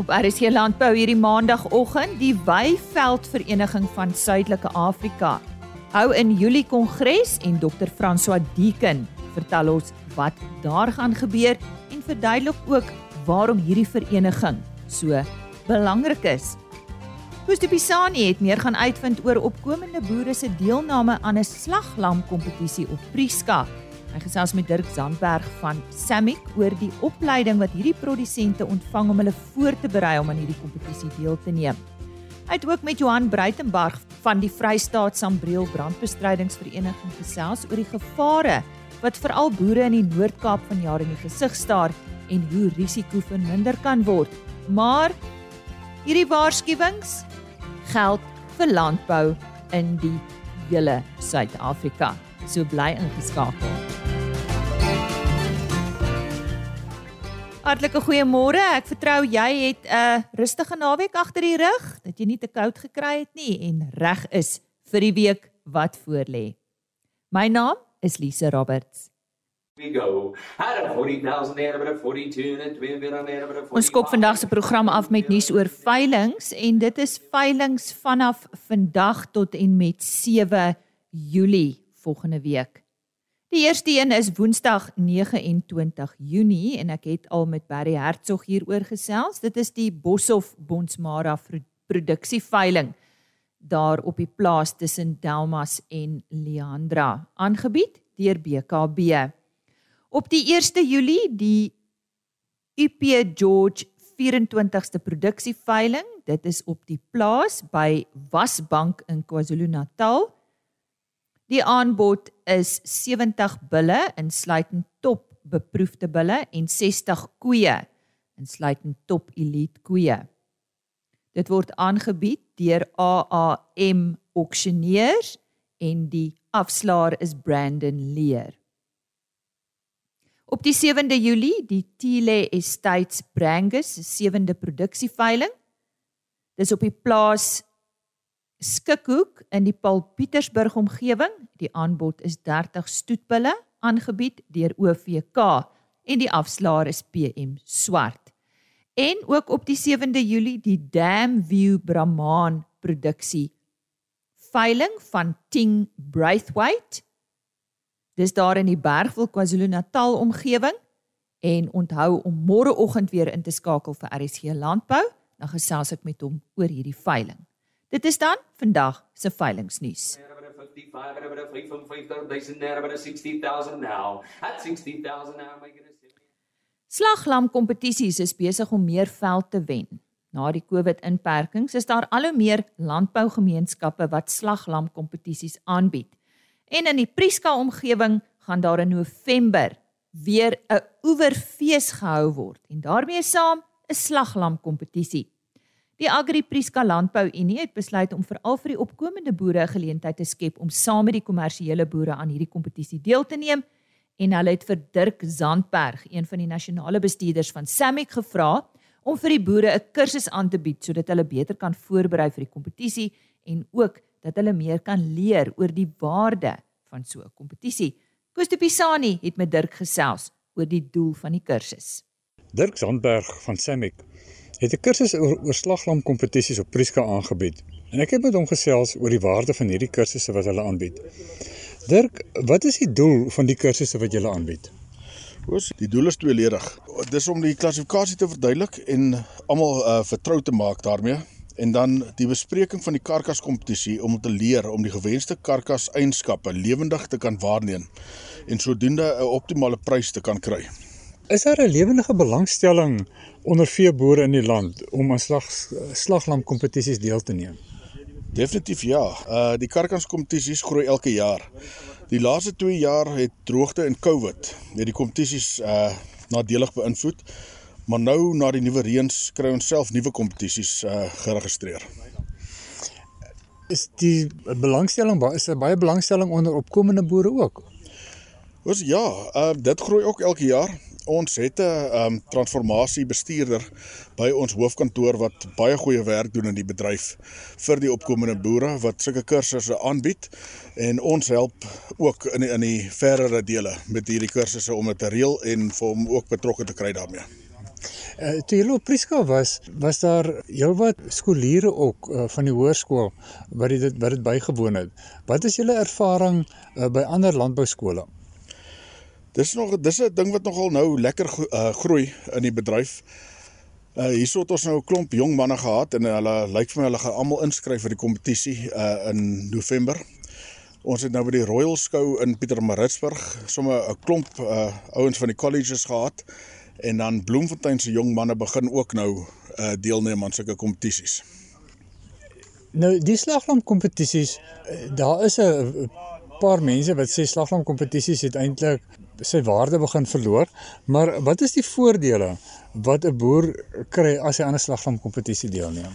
Op RSC Landbou hierdie maandagooggend die Weiveld Vereniging van Suidelike Afrika hou in Julie kongres en Dr François Deeken vertel ons wat daar gaan gebeur en verduidelik ook waarom hierdie vereniging so belangrik is. Koos de Pisani het meer gaan uitvind oor opkomende boere se deelname aan 'n slaglam kompetisie op Prieska Hy gesels met Dirk Zandberg van Samic oor die opleiding wat hierdie produsente ontvang om hulle voor te berei om aan hierdie kompetisie deel te neem. Hy het ook met Johan Breitenberg van die Vrystaat Sambreel Brandbestrydingsvereniging gesels oor die gevare wat veral boere in die Noord-Kaap van jare in die gesig staar en hoe risiko verminder kan word. Maar hierdie waarskuwings geld vir landbou in die hele Suid-Afrika. So bly ingeskakel. Hartlike goeiemôre. Ek vertrou jy het 'n uh, rustige naweek agter die rug, dat jy nie te koud gekry het nie en reg is vir die week wat voorlê. My naam is Lise Roberts. Ons skop vandag se program af met nuus oor veilinge en dit is veilinge vanaf vandag tot en met 7 Julie volgende week. Die eerste een is Woensdag 29 Junie en ek het al met Barry Hertzog hieroor gesels. Dit is die Boshoff Bonsmara produksieveiling daar op die plaas tussen Delmas en Leandra aangebied deur BKB. Op die 1 Julie die UP George 24ste produksieveiling. Dit is op die plaas by Wasbank in KwaZulu-Natal. Die aanbod is 70 bulle insluitend top beproefde bulle en 60 koeie insluitend top elite koeie. Dit word aangebied deur AAM Auctioneers en die afslaer is Brandon Leer. Op die 7de Julie die Tile Estates Brangus se 7de produksieveiling. Dis op die plaas Skikhoek in die Paul Pietersburg omgewing. Die aanbod is 30 stoetbulle aangebied deur OVK en die afslaer is PM Swart. En ook op die 7de Julie die Dam View Brahman produksie veiling van Ting Braithwaite. Dis daar in die Bergville KwaZulu-Natal omgewing en onthou om môreoggend weer in te skakel vir RSG Landbou, dan gesels ek met hom oor hierdie veiling. Dit is dan vandag se veilingnuus. Slaglam kompetisies is besig om meer veld te wen. Na die COVID-inperkings is daar al hoe meer landbougemeenskappe wat slaglam kompetisies aanbied. En in die Prieska omgewing gaan daar in November weer 'n oeverfees gehou word en daarmee saam 'n slaglam kompetisie. Die Agri-Priska Landbou Unie het besluit om veral vir die opkomende boere 'n geleentheid te skep om saam met die kommersiële boere aan hierdie kompetisie deel te neem en hulle het vir Dirk Zandberg, een van die nasionale bestuurders van SAMIC gevra om vir die boere 'n kursus aan te bied sodat hulle beter kan voorberei vir die kompetisie en ook dat hulle meer kan leer oor die waarde van so 'n kompetisie. De Pisani het met Dirk gesels oor die doel van die kursus. Dirk Zandberg van SAMIC het 'n kursus oor oorslaglam kompetisies op Prieska aangebied. En ek het met hom gesels oor die waarde van hierdie kursusse wat hulle aanbied. Dirk, wat is die doel van die kursusse wat julle aanbied? Ons die doel is tweeledig. Dis om die klassifikasie te verduidelik en almal uh, vertrou te maak daarmee en dan die bespreking van die karkas kompetisie om te leer om die gewenste karkas eienskappe lewendig te kan waarneem en sodoende 'n optimale prys te kan kry. Is daar 'n lewendige belangstelling onder veeboere in die land om aan slag slaglam kompetisies deel te neem? Definitief ja. Uh die karkans kompetisies groei elke jaar. Die laaste 2 jaar het droogte en COVID het die kompetisies uh nadelig beïnvloed. Maar nou na die nuwe reëns kry ons self nuwe kompetisies uh geregistreer. Is die belangstelling is daar baie belangstelling onder opkomende boere ook? Ons ja, uh dit groei ook elke jaar ons het 'n um, transformasie bestuurder by ons hoofkantoor wat baie goeie werk doen in die bedryf vir die opkomende boere wat sulke kursusse aanbied en ons help ook in die, in die verdere dele met hierdie kursusse om dit te reël en vir hom ook betrokke te kry daarmee. Uh, toe jy op Prieska was, was daar heelwat skooliere ook uh, van die hoërskool wat dit wat dit bygewoon het. Wat is julle ervaring uh, by ander landbouskole? Dis nog dis 'n ding wat nogal nou lekker uh, groei in die bedryf. Uh hierso het ons nou 'n klomp jong manne gehad en hulle lyk vir my hulle gaan almal inskryf vir die kompetisie uh in November. Ons het nou by die Royal Skou in Pietermaritzburg sommer 'n klomp uh ouens van die colleges gehad en dan Bloemfontein se jong manne begin ook nou uh deelneem aan sulke kompetisies. Nou die slaglam kompetisies, daar is 'n paar mense wat sê slaglam kompetisies het eintlik sy waarde begin verloor, maar wat is die voordele wat 'n boer kry as hy aan 'n slaglam kompetisie deelneem?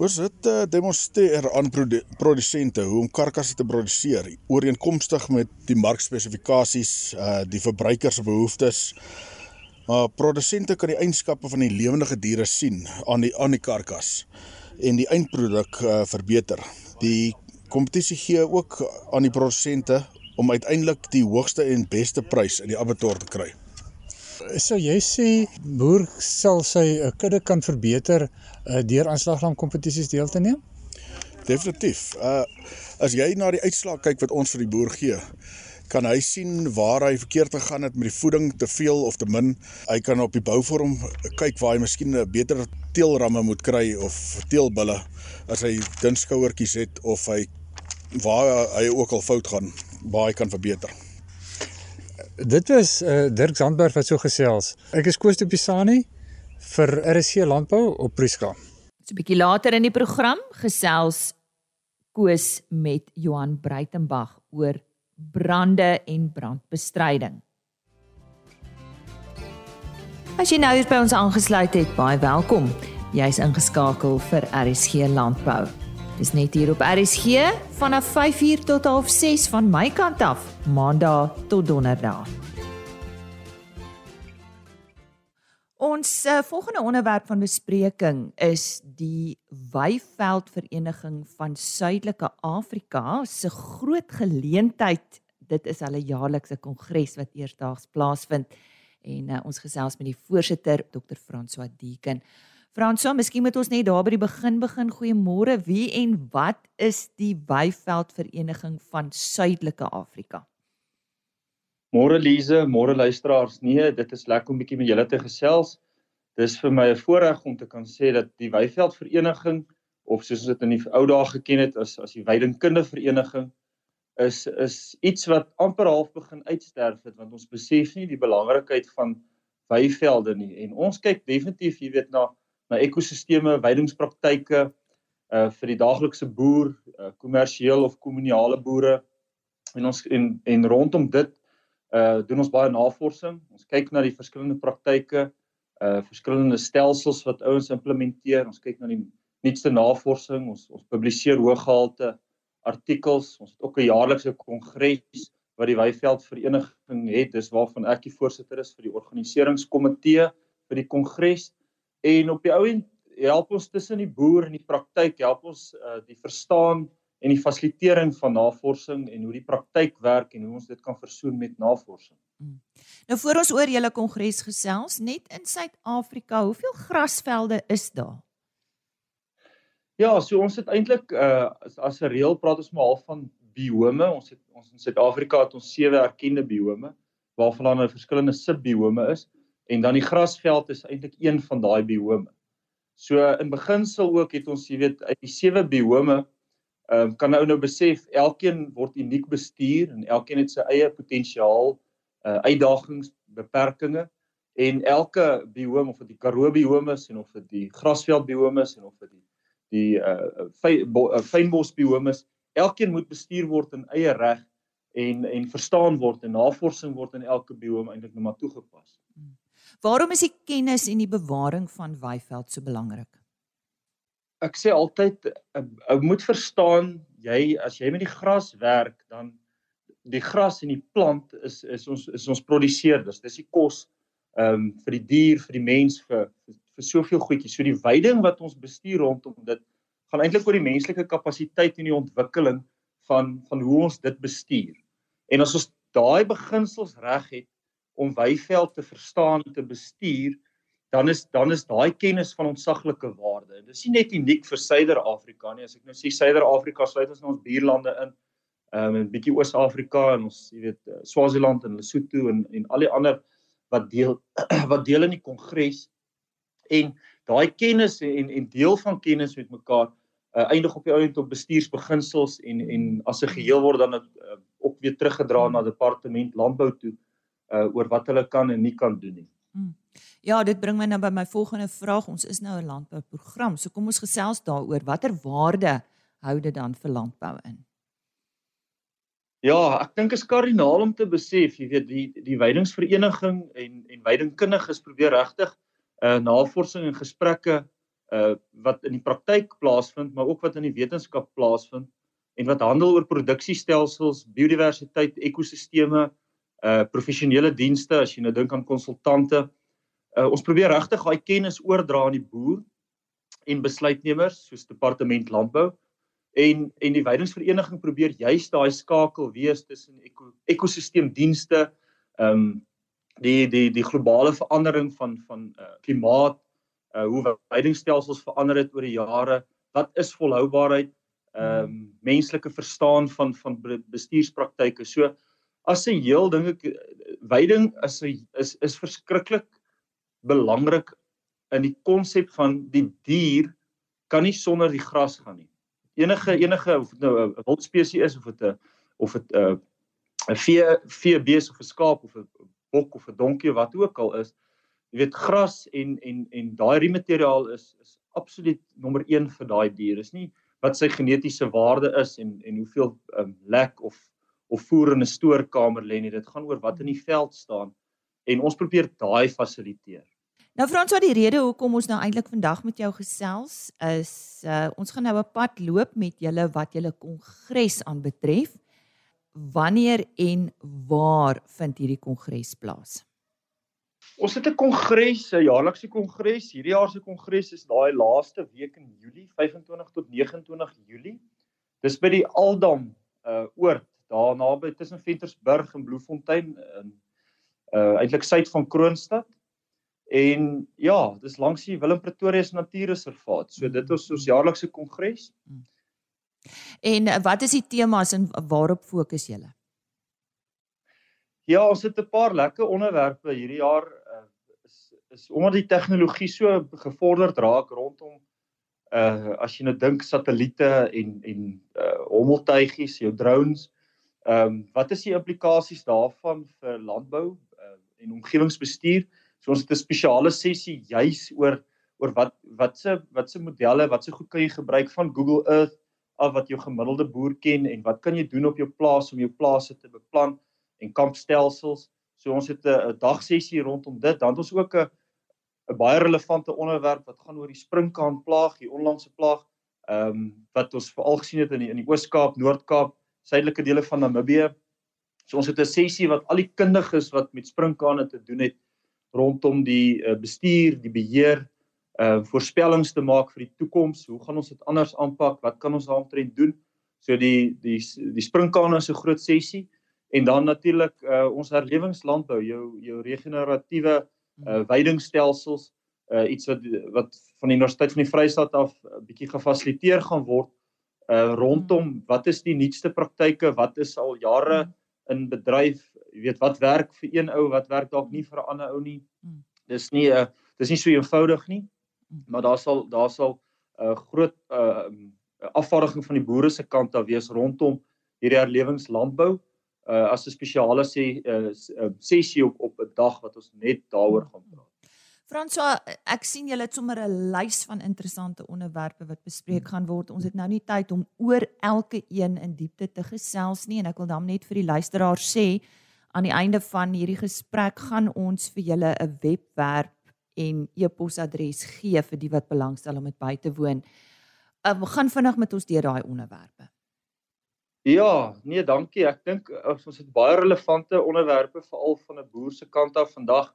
Ons het uh, demonstreer aan produ produsente hoe om karkasse te produseer ooreenkomstig met die markspesifikasies, uh die verbruikers se behoeftes. Maar produsente kan die eienskappe van die lewendige diere sien aan die aan die karkas en die eindproduk uh verbeter. Die kompetisie gee ook aan die produsente om uiteindelik die hoogste en beste prys in die abattoir te kry. So jy sê boer sal sy kudde kan verbeter uh, deur aanslaglam kompetisies deel te neem? Definitief. Uh as jy na die uitslae kyk wat ons vir die boer gee, kan hy sien waar hy verkeerd gegaan het met die voeding, te veel of te min. Hy kan op die bouvorm kyk waar hy miskien 'n beter teelramme moet kry of teelbulle as hy dun skouertjies het of hy waar hy ook al fout gaan, hy kan verbeter. Dit was uh, Dirk Zandberg wat so gesels. Ek is Koos de Pisani vir RSC Landbou op Prieska. So 'n bietjie later in die program gesels Koos met Johan Breitenberg oor brande en brandbestryding. As jy nou hier by ons aangesluit het, baie welkom. Jy's ingeskakel vir RSG Landbou. Dis net hier op RSG vanaf 5uur tot 6 van my kant af, Maandag tot Donderdag. Ons uh, volgende onderwerp van bespreking is die Weiveld-vereniging van Suidelike Afrika se groot geleentheid. Dit is hulle jaarlikse kongres wat eersdaags plaasvind en uh, ons gesels met die voorsitter Dr. François Deeken. François, miskien moet ons net daar by die begin begin. Goeiemôre. Wie en wat is die Weiveld-vereniging van Suidelike Afrika? Môre Lize, môre luisteraars. Nee, dit is lekker om bietjie met julle te gesels. Dis vir my 'n voorreg om te kan sê dat die Weiveld Vereniging of soos ons dit in die ou dae geken het as as die Weidingkunde Vereniging is is iets wat amper half begin uitsterf het want ons besef nie die belangrikheid van weivelde nie en ons kyk definitief jy weet na na ekosisteme, weidingspraktyke uh vir die daaglikse boer, uh kommersieel of kommunale boere en ons en en rondom dit uh doen ons baie navorsing. Ons kyk na die verskillende praktyke, uh verskillende stelsels wat ouens implementeer. Ons kyk na die nuutste navorsing. Ons ons publiseer hoëgehalte artikels. Ons het ook 'n jaarlikse kongres wat die Weiveld Vereniging het. Dis waarvan ek die voorsitter is vir die organiseringskomitee vir die kongres. En op die ou end help ons tussen die boer en die praktyk, help ons uh die verstaan en die fasilitering van navorsing en hoe die praktyk werk en hoe ons dit kan versoen met navorsing. Mm. Nou voor ons oor julle kongres gesels, net in Suid-Afrika, hoeveel grasvelde is daar? Ja, so ons het eintlik uh as 'n reël praat ons maar half van biome. Ons het ons in Suid-Afrika het ons sewe erkende biome waarvan daar nou verskillende subbiome is en dan die grasveld is eintlik een van daai biome. So in beginsel ook het ons jy weet uit die sewe biome ehm um, kan nou nou besef elkeen word uniek bestuur en elkeen het sy eie potensiaal uh uitdagings, beperkings en elke biome of dit die Karoo biome is en of dit die grasveld biome is en of dit die die uh fynbos biome is, elkeen moet bestuur word in eie reg en en verstaan word en navorsing word in elke biome eintlik nou maar toegepas. Waarom is die kennis en die bewaring van Weiveld so belangrik? ek sê altyd ou moet verstaan jy as jy met die gras werk dan die gras en die plant is is ons is ons produseerders. Dis die kos ehm um, vir die dier vir die mens vir vir, vir soveel goedjies. So die veiding wat ons bestuur rondom dit gaan eintlik oor die menslike kapasiteit en die ontwikkeling van van hoe ons dit bestuur. En as ons daai beginsels reg het om weiveld te verstaan te bestuur dan is dan is daai kennis van ontsaglike waarde. En dis nie net uniek vir Suider-Afrika nie. As ek nou sê Suider-Afrika sluit ons nou ons buurlande in. Ehm um, 'n bietjie Oos-Afrika en ons jy weet eh, Swaziland en Lesotho en en al die ander wat deel wat deel in die kongres en daai kennis en en deel van kennis met mekaar uh, eindig op die ouend op bestuursbeginsels en en as 'n geheel word dan uh, ook weer teruggedra na departement landbou toe uh, oor wat hulle kan en nie kan doen nie. Hmm. Ja, dit bring my nou by my volgende vraag. Ons is nou 'n landbouprogram. So kom ons gesels daaroor watter waarde hou dit dan vir landbou in? Ja, ek dink is kardinaal om te besef, jy weet, die die weidingsvereniging en en weidingkundiges probeer regtig uh navorsing en gesprekke uh wat in die praktyk plaasvind, maar ook wat in die wetenskap plaasvind en wat handel oor produksiestelsels, biodiversiteit, ekosisteme, uh professionele dienste as jy nou dink aan konsultante. Uh ons probeer regtig daai kennis oordra aan die boer en besluitnemers soos departement landbou en en die weidingsvereniging probeer juist daai skakel wees tussen eko, ekosisteemdienste, ehm um, die die die globale verandering van van uh, klimaat, uh, hoe weidingstelsels verander het oor die jare, wat is volhoubaarheid, ehm um, menslike verstaan van van bestuurspraktyke. So as 'n heel ding ek weiding is is is verskriklik belangrik in die konsep van die dier kan nie sonder die gras gaan nie. Enige enige of dit nou 'n wildspesie is of dit 'n of dit 'n 'n vee vee bees of 'n skaap of 'n bok of 'n donkie wat ook al is, jy weet gras en en en daai riemateriaal is is absoluut nommer 1 vir daai dier. Dis nie wat sy genetiese waarde is en en hoeveel um, lek of of voer in 'n stoorkamer lê nie. Dit gaan oor wat in die veld staan en ons probeer daai fasiliteer. Nou Frans, wat die rede hoekom ons nou eintlik vandag met jou gesels is uh, ons gaan nou 'n pad loop met julle wat julle kongres aanbetref wanneer en waar vind hierdie kongres plaas? Ons het 'n kongres, 'n jaarlikse kongres. Hierdie jaar se kongres is daai laaste week in Julie, 25 tot 29 Julie. Dis by die Aldam uh oord, daar naby tussen Ventersburg en Bloemfontein in uh eintlik suid van Kroonstad. En ja, dis langs die Willem Pretoria se natuurreservaat. So dit is ons jaarlikse kongres. En eh, wat is die temas en waarop fokus julle? Ja, ons het 'n paar lekker onderwerpe hierdie jaar uh, is is omdat die tegnologie so gevorderd raak rondom uh as jy nou dink satelliete en en uh hommeltuigies, jou drones. Ehm um, wat is die implikasies daarvan vir landbou uh, en omgewingsbestuur? So ons het 'n spesiale sessie juis oor oor wat wat se wat se modelle, wat se goed kan jy gebruik van Google Earth af wat jou gemiddelde boer ken en wat kan jy doen op jou plaas om jou plase te beplan en kampstelsels. So ons het 'n dagsessie rondom dit. Dan het ons ook 'n 'n baie relevante onderwerp wat gaan oor die sprinkaan plaag, die onlangse plaag, ehm um, wat ons veral gesien het in die, in die Oos-Kaap, Noord-Kaap, suidelike dele van Namibië. So ons het 'n sessie wat al die kundiges wat met springkane te doen het rondom die uh, bestuur, die beheer uh voorspellings te maak vir die toekoms. Hoe gaan ons dit anders aanpak? Wat kan ons daaromtrent doen? So die die die springkane is 'n groot sessie en dan natuurlik uh ons herlewingslandbou, jou jou regeneratiewe uh weidingstelsels, uh iets wat wat van die Universiteit van die Vrystaat af 'n uh, bietjie gefasiliteer gaan word uh rondom wat is die nuutste praktyke, wat is al jare in bedryf, jy weet wat werk vir een ou, wat werk dalk nie vir 'n ander ou nie. Dis nie 'n uh, dis nie so eenvoudig nie maar daar sal daar sal 'n uh, groot uh, afvaardiging van die boere se kant af wees rondom hierdie herlewingslandbou. Uh, as 'n spesiale sê uh, sessie op op 'n dag wat ons net daaroor gaan praat. François, ek sien julle het sommer 'n lys van interessante onderwerpe wat bespreek gaan word. Ons het nou nie tyd om oor elke een in diepte te gesels nie en ek wil dan net vir die luisteraars sê aan die einde van hierdie gesprek gaan ons vir julle 'n webwerf en e-posadres gee vir die wat belangstel om dit by te woon. Um, gaan vinnig met ons deur daai onderwerpe. Ja, nee, dankie. Ek dink uh, ons het baie relevante onderwerpe veral van 'n boer se kant af vandag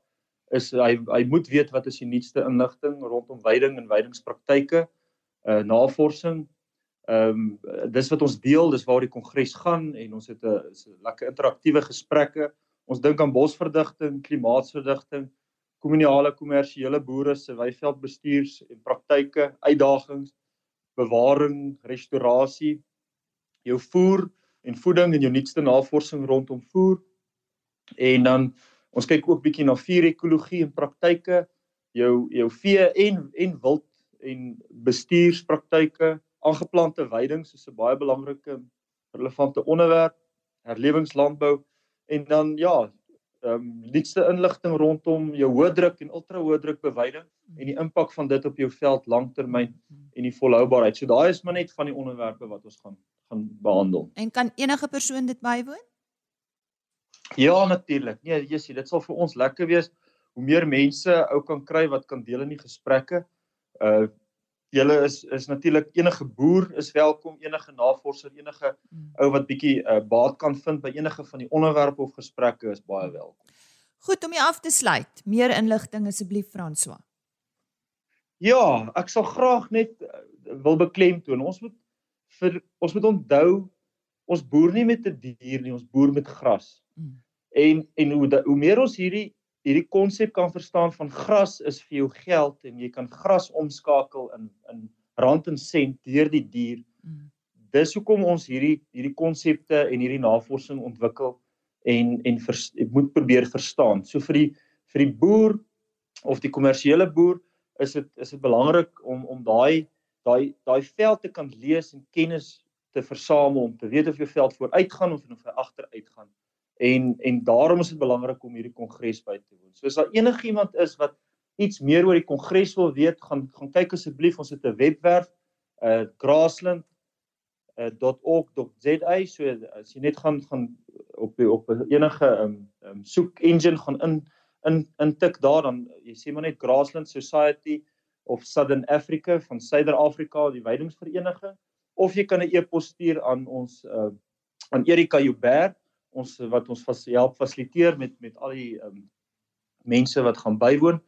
is hy hy moet weet wat is die nuutste inligting rondom veiding en veidingspraktyke, uh navorsing. Ehm um, dis wat ons deel, dis waar die kongres gaan en ons het 'n lekker interaktiewe gesprekke. Ons dink aan bosverdigting, klimaatsverdigting, kommunale kommersiële boere se weiveldbestuurs en praktyke, uitdagings, bewaring, restaurasie, jou voer en voeding en jou nuutste navorsing rondom voer. En dan ons kyk ook bietjie na vuur ekologie en praktyke, jou jou vee en en wild en bestuurspraktyke, aangeplante veidings is 'n baie belangrike relevante onderwerp, herlewingslandbou en dan ja, ehm um, nuutste inligting rondom jou hoë druk en ultra hoë druk beweiding en die impak van dit op jou veld langtermyn en die volhoubaarheid. So daai is maar net van die onderwerpe wat ons gaan gaan behandel. En kan enige persoon dit bywoon? Ja, natuurlik. Nee, Jessie, dit sal vir ons lekker wees hoe meer mense ou kan kry wat kan deel in die gesprekke. Uh julle is is natuurlik enige boer is welkom, enige navorser, enige hmm. ou wat bietjie uh, baat kan vind by enige van die onderwerpe of gesprekke is baie welkom. Goed om jy af te sluit. Meer inligting asseblief François. Ja, ek sal graag net uh, wil beklemtoon. Ons moet vir ons moet onthou ons boer nie met 'n dier nie, ons boer met gras. Mm. En en hoe da, hoe meer ons hierdie hierdie konsep kan verstaan van gras is vir jou geld en jy kan gras omskakel in in rand en sent deur die dier. Mm. Dis hoekom ons hierdie hierdie konsepte en hierdie navorsing ontwikkel en en vers, moet probeer verstaan. So vir die vir die boer of die kommersiële boer is dit is dit belangrik om om daai daai daai veld te kan lees en kennis te versamel om te weet of jou veld vooruit gaan of of hy agteruit gaan. En en daarom is dit belangrik om hierdie kongres by te woon. So as daar enigiemand is wat iets meer oor die kongres wil weet, gaan gaan kyk asseblief, ons het 'n webwerf uh grassland uh .org.za so as jy net gaan gaan op op enige um, um soek engine gaan in in intik daar dan jy sien maar net Grassland Society of Southern Africa van Suider-Afrika die weidingsvereniging. Of jy kan 'n e-pos stuur aan ons uh aan Erika Joubert ons wat ons vas, help fasiliteer met met al die um, mense wat gaan bywoon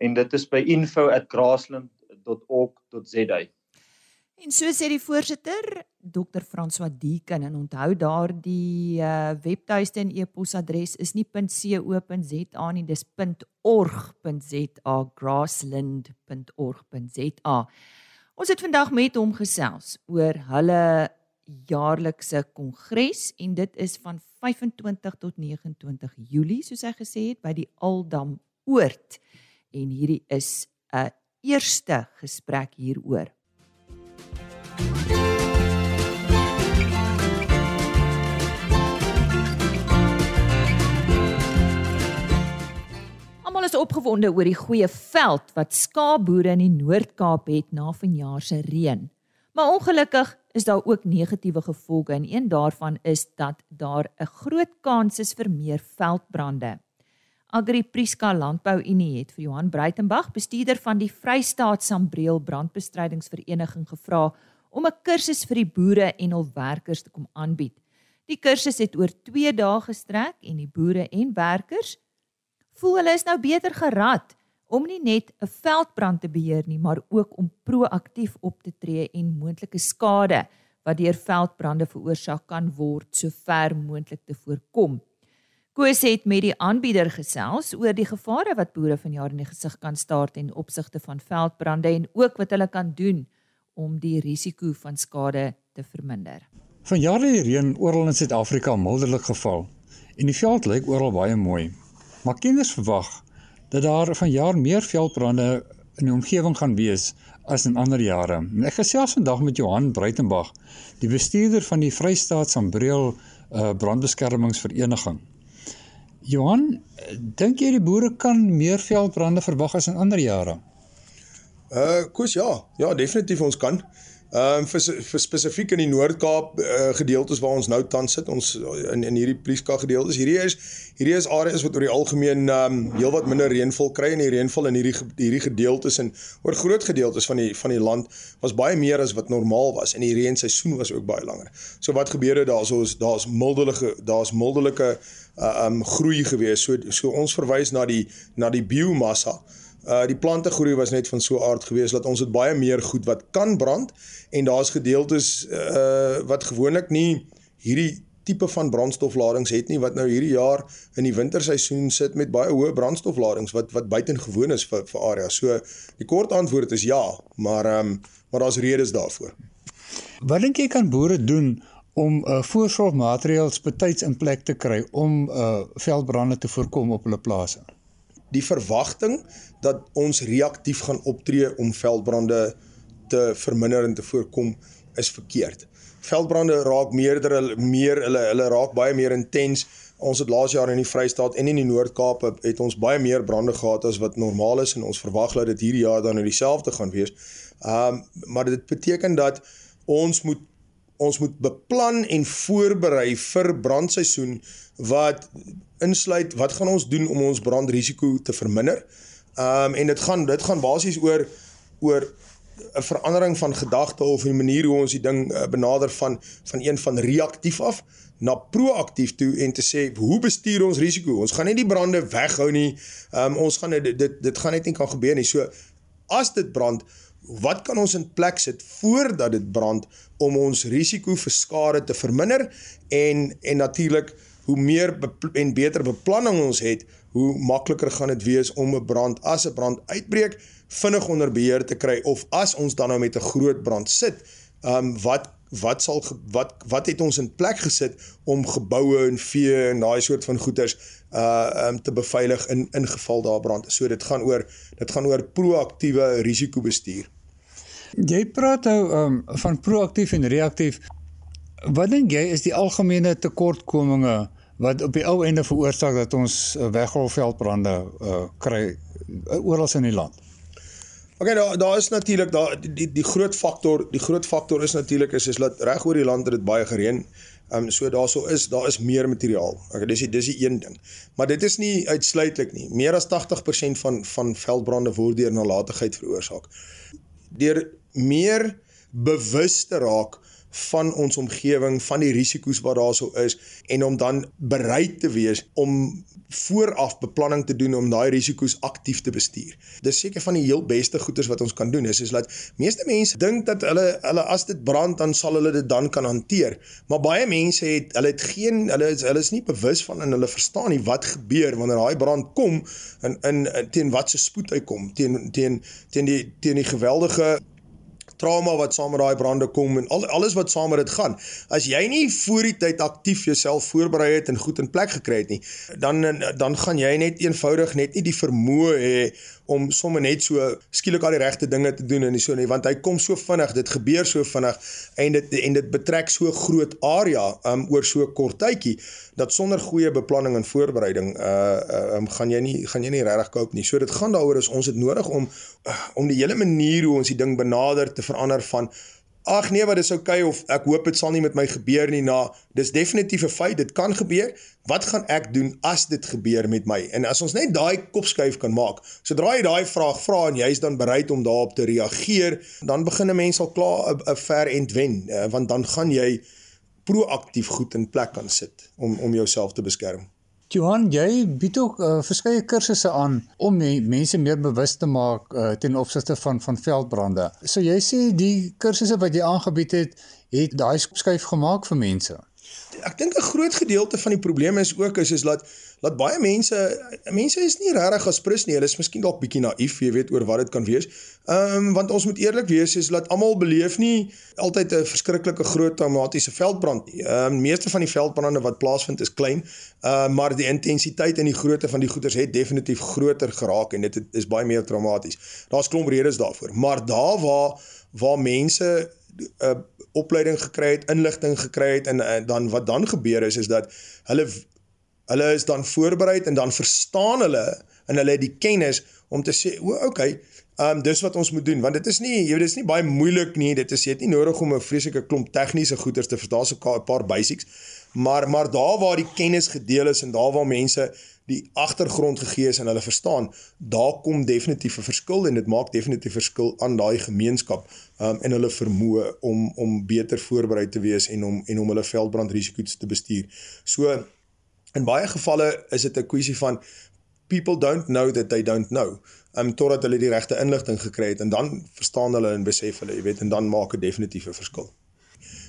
en dit is by info@grassland.org.za. En so sê die voorsitter Dr. François Deeken en onthou daardie uh, webtuiste en e-posadres is nie .co.za nie dis .org.za grassland.org.za. Ons het vandag met hom gesels oor hulle jaarlikse kongres en dit is van 25 tot 29 Julie soos hy gesê het by die Aldam Oord en hierdie is 'n eerste gesprek hieroor. Almal is opgewonde oor die goeie veld wat skaapboere in die Noord-Kaap het na vanjaar se reën. Maar ongelukkig is daar ook negatiewe gevolge en een daarvan is dat daar 'n groot kans is vir meer veldbrande. Agri Priska Landbou Unie het vir Johan Breitenberg, bestuurder van die Vrystaat Sambreel Brandbestrydingsvereniging gevra om 'n kursus vir die boere en hul werkers te kom aanbied. Die kursus het oor 2 dae gestrek en die boere en werkers voel hulle is nou beter gerad om nie net 'n veldbrand te beheer nie, maar ook om proaktief op te tree en moontlike skade wat deur veldbrande veroorsaak kan word, so ver moontlik te voorkom. Koos het met die aanbieder gesels oor die gevare wat boere vanjaar in die gesig kan staar ten opsigte van veldbrande en ook wat hulle kan doen om die risiko van skade te verminder. Vanjaar het die reën oral in Suid-Afrika milderlik geval en die veld lyk oral baie mooi. Maar kinders verwag dat daar vanjaar meer veldbrande in die omgewing gaan wees as in ander jare. En ek gesels vandag met Johan Breitenberg, die bestuurder van die Vrystaat Sambreel uh, brandbeskermingsvereniging. Johan, dink jy die boere kan meer veldbrande verwag as in ander jare? Uh, koes ja. Ja, definitief ons kan. Ehm um, vir vir spesifiek in die Noord-Kaap uh, gedeeltes waar ons nou tans sit, ons in in hierdie Prieska gedeeltes. Hierdie is hierdie is areas wat oor die algemeen ehm um, heelwat minder reënval kry en die reënval in hierdie hierdie gedeeltes en oor groot gedeeltes van die van die land was baie meer as wat normaal was en die reënseisoen was ook baie langer. So wat gebeur het daarso is daar's mildelike daar's mildelike uh, ehm um, groei gewees. So so ons verwys na die na die biomassa Uh die plante groei was net van so aard geweest dat ons het baie meer goed wat kan brand en daar's gedeeltes uh wat gewoonlik nie hierdie tipe van brandstofladings het nie wat nou hierdie jaar in die winterseisoen sit met baie hoë brandstofladings wat wat buitengewoon is vir vir areas. So die kort antwoord is ja, maar ehm um, maar daar's redes daarvoor. Wat dink jy kan boere doen om uh, voorsorgmaatreëls betyds in plek te kry om uh, veldbrande te voorkom op hulle plase? Die verwagting dat ons reaktief gaan optree om veldbrande te verminder en te voorkom is verkeerd. Veldbrande raak meerder meer hulle hulle raak baie meer intens. Ons het laas jaar in die Vrystaat en in die Noord-Kaap het ons baie meer brande gehad as wat normaal is en ons verwag dat dit hierdie jaar dan nou dieselfde gaan wees. Um maar dit beteken dat ons moet ons moet beplan en voorberei vir brandseisoen wat insluit wat gaan ons doen om ons brandrisiko te verminder? Um en dit gaan dit gaan basies oor oor 'n verandering van gedagte of 'n manier hoe ons die ding uh, benader van van een van reaktief af na proaktief toe en te sê hoe bestuur ons risiko? Ons gaan nie die brande weghou nie. Um ons gaan dit dit dit gaan net nie kan gebeur nie. So as dit brand, wat kan ons in plek sit voordat dit brand om ons risiko vir skade te verminder en en natuurlik hoe meer en beter beplanning ons het, hoe makliker gaan dit wees om 'n brand as 'n brand uitbreek vinnig onder beheer te kry of as ons dan nou met 'n groot brand sit, ehm um, wat wat sal wat wat het ons in plek gesit om geboue en vee en daai soort van goederes uh um te beveilig in in geval daar brand. So dit gaan oor dit gaan oor proaktiewe risikobestuur. Jy praat nou um van proaktief en reaktief. Wat dink jy is die algemene tekortkominge wat op die ou einde veroorsaak dat ons uh, wegrolveldbrande uh kry uh, oral in die land? Oké, okay, daar daar is natuurlik daar die die groot faktor, die groot faktor is natuurlik is is dat reg oor die land het dit baie gereën. Ehm um, so daarso is daar is meer materiaal. Okay, dis die dis die een ding. Maar dit is nie uitsluitlik nie. Meer as 80% van van veldbrande word deur nalatigheid veroorsaak. Deur meer bewus te raak van ons omgewing, van die risiko's wat daarso is en om dan bereid te wees om vooraf beplanning te doen om daai risiko's aktief te bestuur. Dis seker van die heel beste goeders wat ons kan doen is is dat meeste mense dink dat hulle hulle as dit brand dan sal hulle dit dan kan hanteer. Maar baie mense het hulle het geen hulle is hulle is nie bewus van en hulle verstaan nie wat gebeur wanneer daai brand kom in in teen wat se spoed hy kom teen teen teen die teen die geweldige trauma wat saam met daai brande kom en al, alles wat saam met dit gaan. As jy nie voor die tyd aktief jouself voorberei het en goed in plek gekry het nie, dan dan gaan jy net eenvoudig net nie die vermoë hê om sommer net so skielik al die regte dinge te doen en so nie want hy kom so vinnig dit gebeur so vinnig en dit en dit betrek so groot area um, oor so kort tydjie dat sonder goeie beplanning en voorbereiding uh um, gaan jy nie gaan jy nie regtig koop nie. So dit gaan daaroor is ons het nodig om uh, om die hele manier hoe ons die ding benader te verander van ag nee wat is oukei okay, of ek hoop dit sal nie met my gebeur nie na dis definitief 'n feit dit kan gebeur. Wat gaan ek doen as dit gebeur met my? En as ons net daai kopskuif kan maak sodra jy daai vraag vra en jy's dan bereid om daarop te reageer dan begin 'n mens al klaar 'n ver end wen eh, want dan gaan jy proaktief goed in plek kan sit om om jouself te beskerm Johan, jy bied ook uh, verskeie kursusse aan om mense meer bewus te maak uh, ten opsigte van van veldbrande. So jy sê die kursusse wat jy aangebied het, het daai skuif gemaak vir mense. Ek dink 'n groot gedeelte van die probleem is ook is is dat dat baie mense mense is nie regtig gesprus nie. Hulle is miskien dalk bietjie naïef, jy weet oor wat dit kan wees. Ehm um, want ons moet eerlik wees is dat almal beleef nie altyd 'n verskriklike groot traumatiese veldbrand nie. Ehm um, meeste van die veldbrande wat plaasvind is klein, ehm uh, maar die intensiteit en die grootte van die goeters het definitief groter geraak en dit is baie meer traumaties. Daar's klomp redes daarvoor, maar daar waar waar mense 'n uh, opleiding gekry het, inligting gekry het en uh, dan wat dan gebeur is is dat hulle Hulle is dan voorberei en dan verstaan hulle en hulle het die kennis om te sê, "O, okay, ehm um, dis wat ons moet doen." Want dit is nie, jy weet, dit is nie baie moeilik nie. Dit is jy het nie nodig om 'n vreeslike klomp tegniese goeders te verstaan, so 'n paar basics. Maar maar daar waar die kennis gedeel is en daar waar mense die agtergrond gegee is en hulle verstaan, daar kom definitief 'n verskil en dit maak definitief verskil aan daai gemeenskap um, en hulle vermoë om om beter voorberei te wees en om en om hulle veldbrandrisiko's te bestuur. So In baie gevalle is dit 'n kwessie van people don't know that they don't know. Um totdat hulle die regte inligting gekry het en dan verstaan hulle en besef hulle, jy weet, en dan maak dit definitief 'n verskil.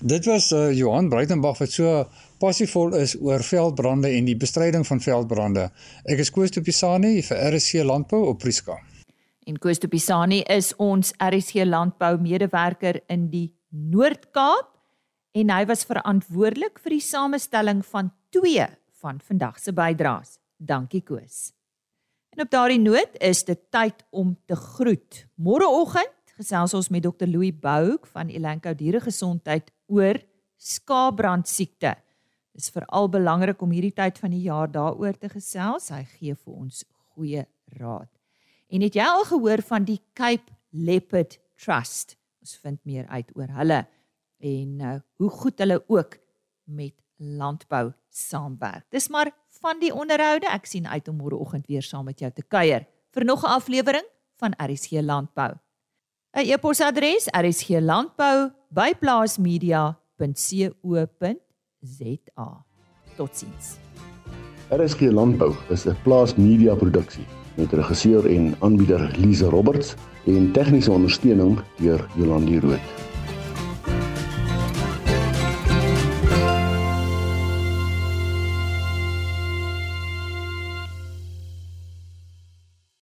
Dit was uh, Johan Breitenberg wat so passievol is oor veldbrande en die bestryding van veldbrande. Ek is Koos de Pisani vir RSC Landbou op Prieska. En Koos de Pisani is ons RSC Landbou medewerker in die Noord-Kaap en hy was verantwoordelik vir die samestelling van twee van vandag se bydraes. Dankie Koos. En op daardie noot is dit tyd om te groet. Môreoggend gesels ons met Dr Louis Bouk van Elanco Dieregesondheid oor skaapbrand siekte. Dit is veral belangrik om hierdie tyd van die jaar daaroor te gesels. Hy gee vir ons goeie raad. En het jy al gehoor van die Cape Leopard Trust? Ons vind meer uit oor hulle en uh, hoe goed hulle ook met landbou saamwerk. Dis maar van die onderhoude. Ek sien uit om môreoggend weer saam met jou te kuier vir nog 'n aflewering van RSG Landbou. 'n E-posadres: rsglandbou@plaasmedia.co.za. Totsiens. RSG Landbou is 'n Plaas Media produksie met regisseur en aanbieder Lize Roberts en tegniese ondersteuning deur Jolande Rooi.